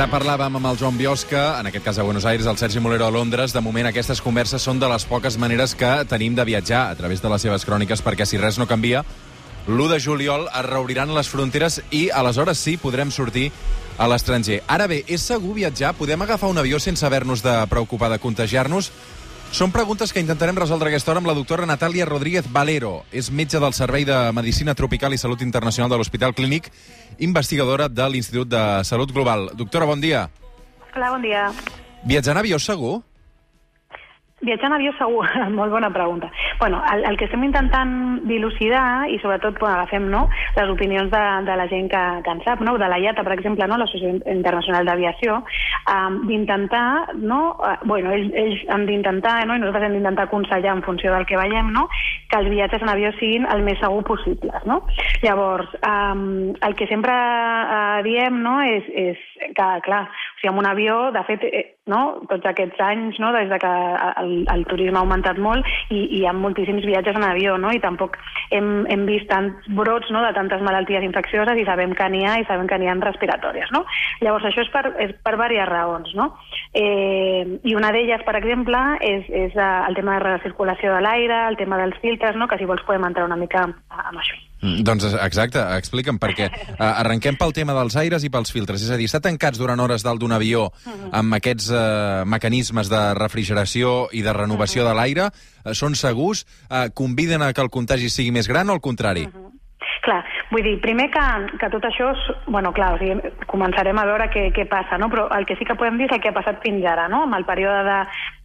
Ara parlàvem amb el Joan Biosca, en aquest cas a Buenos Aires, el Sergi Molero a Londres. De moment, aquestes converses són de les poques maneres que tenim de viatjar a través de les seves cròniques, perquè si res no canvia, l'1 de juliol es reobriran les fronteres i aleshores sí podrem sortir a l'estranger. Ara bé, és segur viatjar? Podem agafar un avió sense haver-nos de preocupar de contagiar-nos? Són preguntes que intentarem resoldre aquesta hora amb la doctora Natàlia Rodríguez Valero. És metge del Servei de Medicina Tropical i Salut Internacional de l'Hospital Clínic, investigadora de l'Institut de Salut Global. Doctora, bon dia. Hola, bon dia. Viatjar en avió segur? Viatjar en avió segur, molt bona pregunta. Bueno, el, el que estem intentant dilucidar, i sobretot bueno, agafem no, les opinions de, de la gent que, que en sap, no? de la IATA, per exemple, no? l'Associació Internacional d'Aviació, um, d'intentar, no? Uh, bueno, ells, ells han d'intentar, no? i nosaltres hem d'intentar aconsellar en funció del que veiem, no? que els viatges en avió siguin el més segur possibles. No? Llavors, um, el que sempre uh, diem no? és, és que, clar, sigui, amb un avió, de fet, eh, no? tots aquests anys, no? des de que el, el turisme ha augmentat molt i, i hi ha moltíssims viatges en avió, no? i tampoc hem, hem vist tants brots no? de tantes malalties infeccioses i sabem que n'hi ha i sabem que n'hi ha respiratòries. No? Llavors, això és per, és per diverses raons. No? Eh, I una d'elles, per exemple, és, és eh, el tema de la circulació de l'aire, el tema dels filtres, no? que si vols podem entrar una mica amb això. Mm, doncs exacte, explica'm, perquè uh, arrenquem pel tema dels aires i pels filtres. És a dir, estar tancats durant hores dalt d'un avió amb aquests uh, mecanismes de refrigeració i de renovació de l'aire uh, són segurs? Uh, conviden a que el contagi sigui més gran o al contrari? Uh -huh. Clar, vull dir, primer que, que tot això, és, bueno, clar, o sigui, començarem a veure què, què passa, no? però el que sí que podem dir és el que ha passat fins ara, no? amb el període de,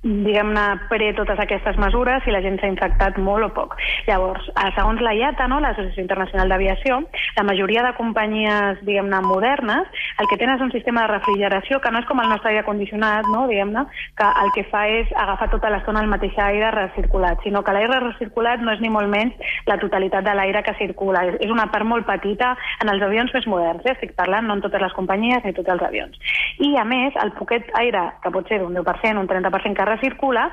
diguem-ne, pre totes aquestes mesures, si la gent s'ha infectat molt o poc. Llavors, segons la IATA, no? l'Associació Internacional d'Aviació, la majoria de companyies, diguem-ne, modernes, el que tenen és un sistema de refrigeració que no és com el nostre aire condicionat, no? diguem-ne, que el que fa és agafar tota l'estona el mateix aire recirculat, sinó que l'aire recirculat no és ni molt menys la totalitat de l'aire que circula, és una part molt petita en els avions més moderns, eh? estic parlant no en totes les companyies ni tots els avions. I, a més, el poquet aire, que pot ser d'un 10%, un 30% que recircula,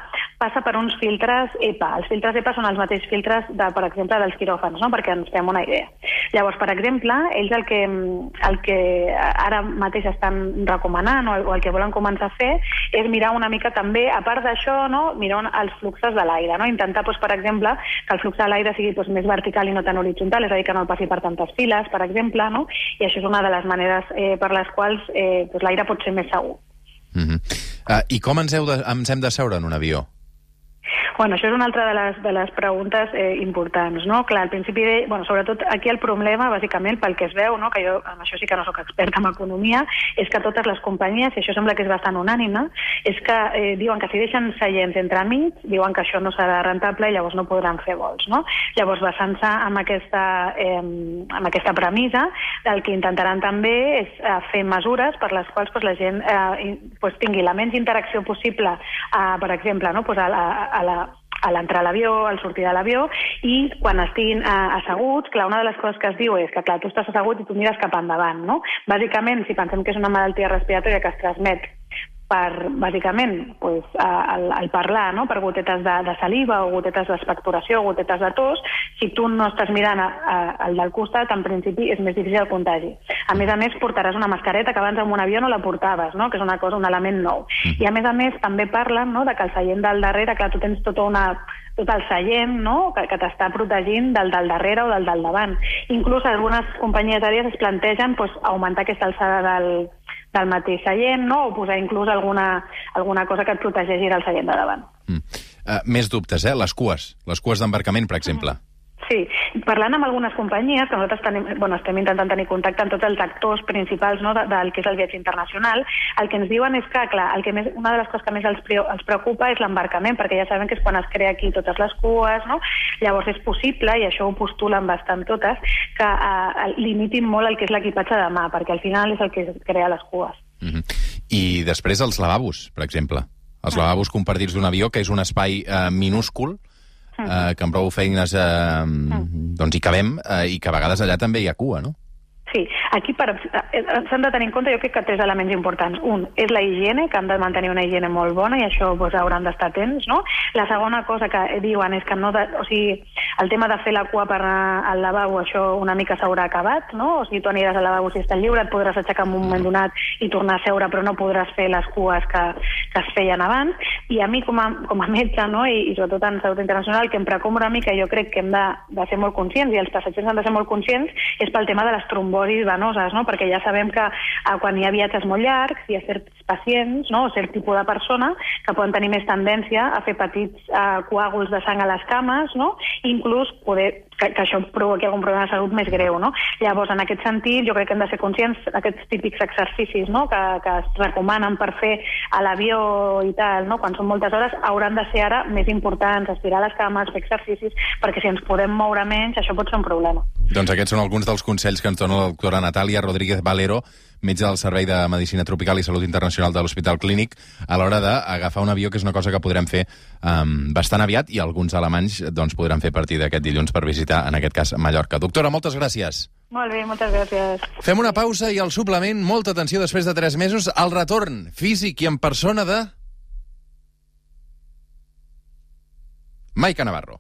passa per uns filtres EPA. Els filtres EPA són els mateixos filtres, de, per exemple, dels quiròfans, no? perquè ens fem una idea. Llavors, per exemple, ells el que, el que ara mateix estan recomanant o el, o el que volen començar a fer és mirar una mica també, a part d'això, no? mirar els fluxes de l'aire. No? Intentar, doncs, per exemple, que el flux de l'aire sigui doncs, més vertical i no tan horitzontal, és a dir, que no passi per tantes files, per exemple, no? i això és una de les maneres eh, per les quals eh, doncs, l'aire pot ser més segur. Mm -hmm. uh, I com ens, heu de, ens hem de seure en un avió? Bueno, això és una altra de les, de les preguntes eh, importants, no? Clar, al principi, de, bueno, sobretot aquí el problema, bàsicament, pel que es veu, no? que jo amb això sí que no sóc experta en economia, és que totes les companyies, i això sembla que és bastant unànime, és que eh, diuen que si deixen seients entre mig, diuen que això no serà rentable i llavors no podran fer vols, no? Llavors, basant-se en, aquesta, eh, en aquesta premissa, el que intentaran també és eh, fer mesures per les quals pues, la gent eh, pues, tingui la menys interacció possible, eh, per exemple, no? pues, a, la, a la a l'entrar a l'avió, al sortir de l'avió, i quan estiguin eh, asseguts, clar, una de les coses que es diu és que, clar, tu estàs assegut i tu mires cap endavant, no? Bàsicament, si pensem que és una malaltia respiratòria que es transmet per, bàsicament, pues, el, el parlar, no? per gotetes de, de saliva o gotetes d'expectoració o gotetes de tos, si tu no estàs mirant a, a, al del costat, en principi és més difícil el contagi. A més a més, portaràs una mascareta que abans en un avió no la portaves, no? que és una cosa, un element nou. I a més a més també parlen no? de que el seient del darrere, clar, tu tens tota una tot el seient no? que, que t'està protegint del del darrere o del del davant. Inclús algunes companyies aèries es plantegen pues, augmentar aquesta alçada del, del mateix seient, no? o posar inclús alguna, alguna cosa que et protegeixi del seient de davant. Mm. Uh, més dubtes, eh? Les cues. Les cues d'embarcament, per exemple. Mm. Sí, parlant amb algunes companyies, que nosaltres tenim, bueno, estem intentant tenir contacte amb tots els actors principals no, de, del que és el viatge internacional, el que ens diuen és que, clar, el que més, una de les coses que més els, els preocupa és l'embarcament, perquè ja saben que és quan es crea aquí totes les cues, no? Llavors és possible, i això ho postulen bastant totes, que eh, limitin molt el que és l'equipatge de mà, perquè al final és el que crea les cues. Mm -hmm. I després els lavabos, per exemple. Els ah. lavabos compartits d'un avió, que és un espai eh, minúscul, eh, que amb prou feines eh, doncs hi cabem eh, i que a vegades allà també hi ha cua, no? Sí, aquí eh, s'han de tenir en compte, jo crec que tres elements importants. Un, és la higiene, que han de mantenir una higiene molt bona i això doncs, hauran d'estar atents, no? La segona cosa que diuen és que no... De, o sigui, El tema de fer la cua per anar al lavabo, això una mica s'haurà acabat, no? O sigui, tu aniràs al lavabo si estàs lliure, et podràs aixecar en un moment donat i tornar a seure, però no podràs fer les cues que, que es feien abans. I a mi, com a, com a metge, no? I, i sobretot en salut internacional, que em preocupa una mica, jo crec que hem de, de ser molt conscients, i els passatgers han de ser molt conscients, és pel tema de les trombosis venoses, no? Perquè ja sabem que eh, quan hi ha viatges molt llargs, hi ha certs pacients, no? o cert tipus de persona, que poden tenir més tendència a fer petits eh, coàguls de sang a les cames, no? I inclús poder que, que això provoqui algun problema de salut més greu. No? Llavors, en aquest sentit, jo crec que hem de ser conscients d'aquests típics exercicis no? que, que es recomanen per fer a l'avió i tal, no? quan són moltes hores, hauran de ser ara més importants, estirar les cames, fer exercicis, perquè si ens podem moure menys, això pot ser un problema. Doncs aquests són alguns dels consells que ens dona la doctora Natàlia Rodríguez Valero, metge del Servei de Medicina Tropical i Salut Internacional de l'Hospital Clínic, a l'hora d'agafar un avió, que és una cosa que podrem fer um, bastant aviat, i alguns alemanys doncs, podran fer a partir d'aquest dilluns per visitar, en aquest cas, Mallorca. Doctora, moltes gràcies. Molt bé, moltes gràcies. Fem una pausa i al suplement, molta atenció després de tres mesos, al retorn físic i en persona de... Maica Navarro.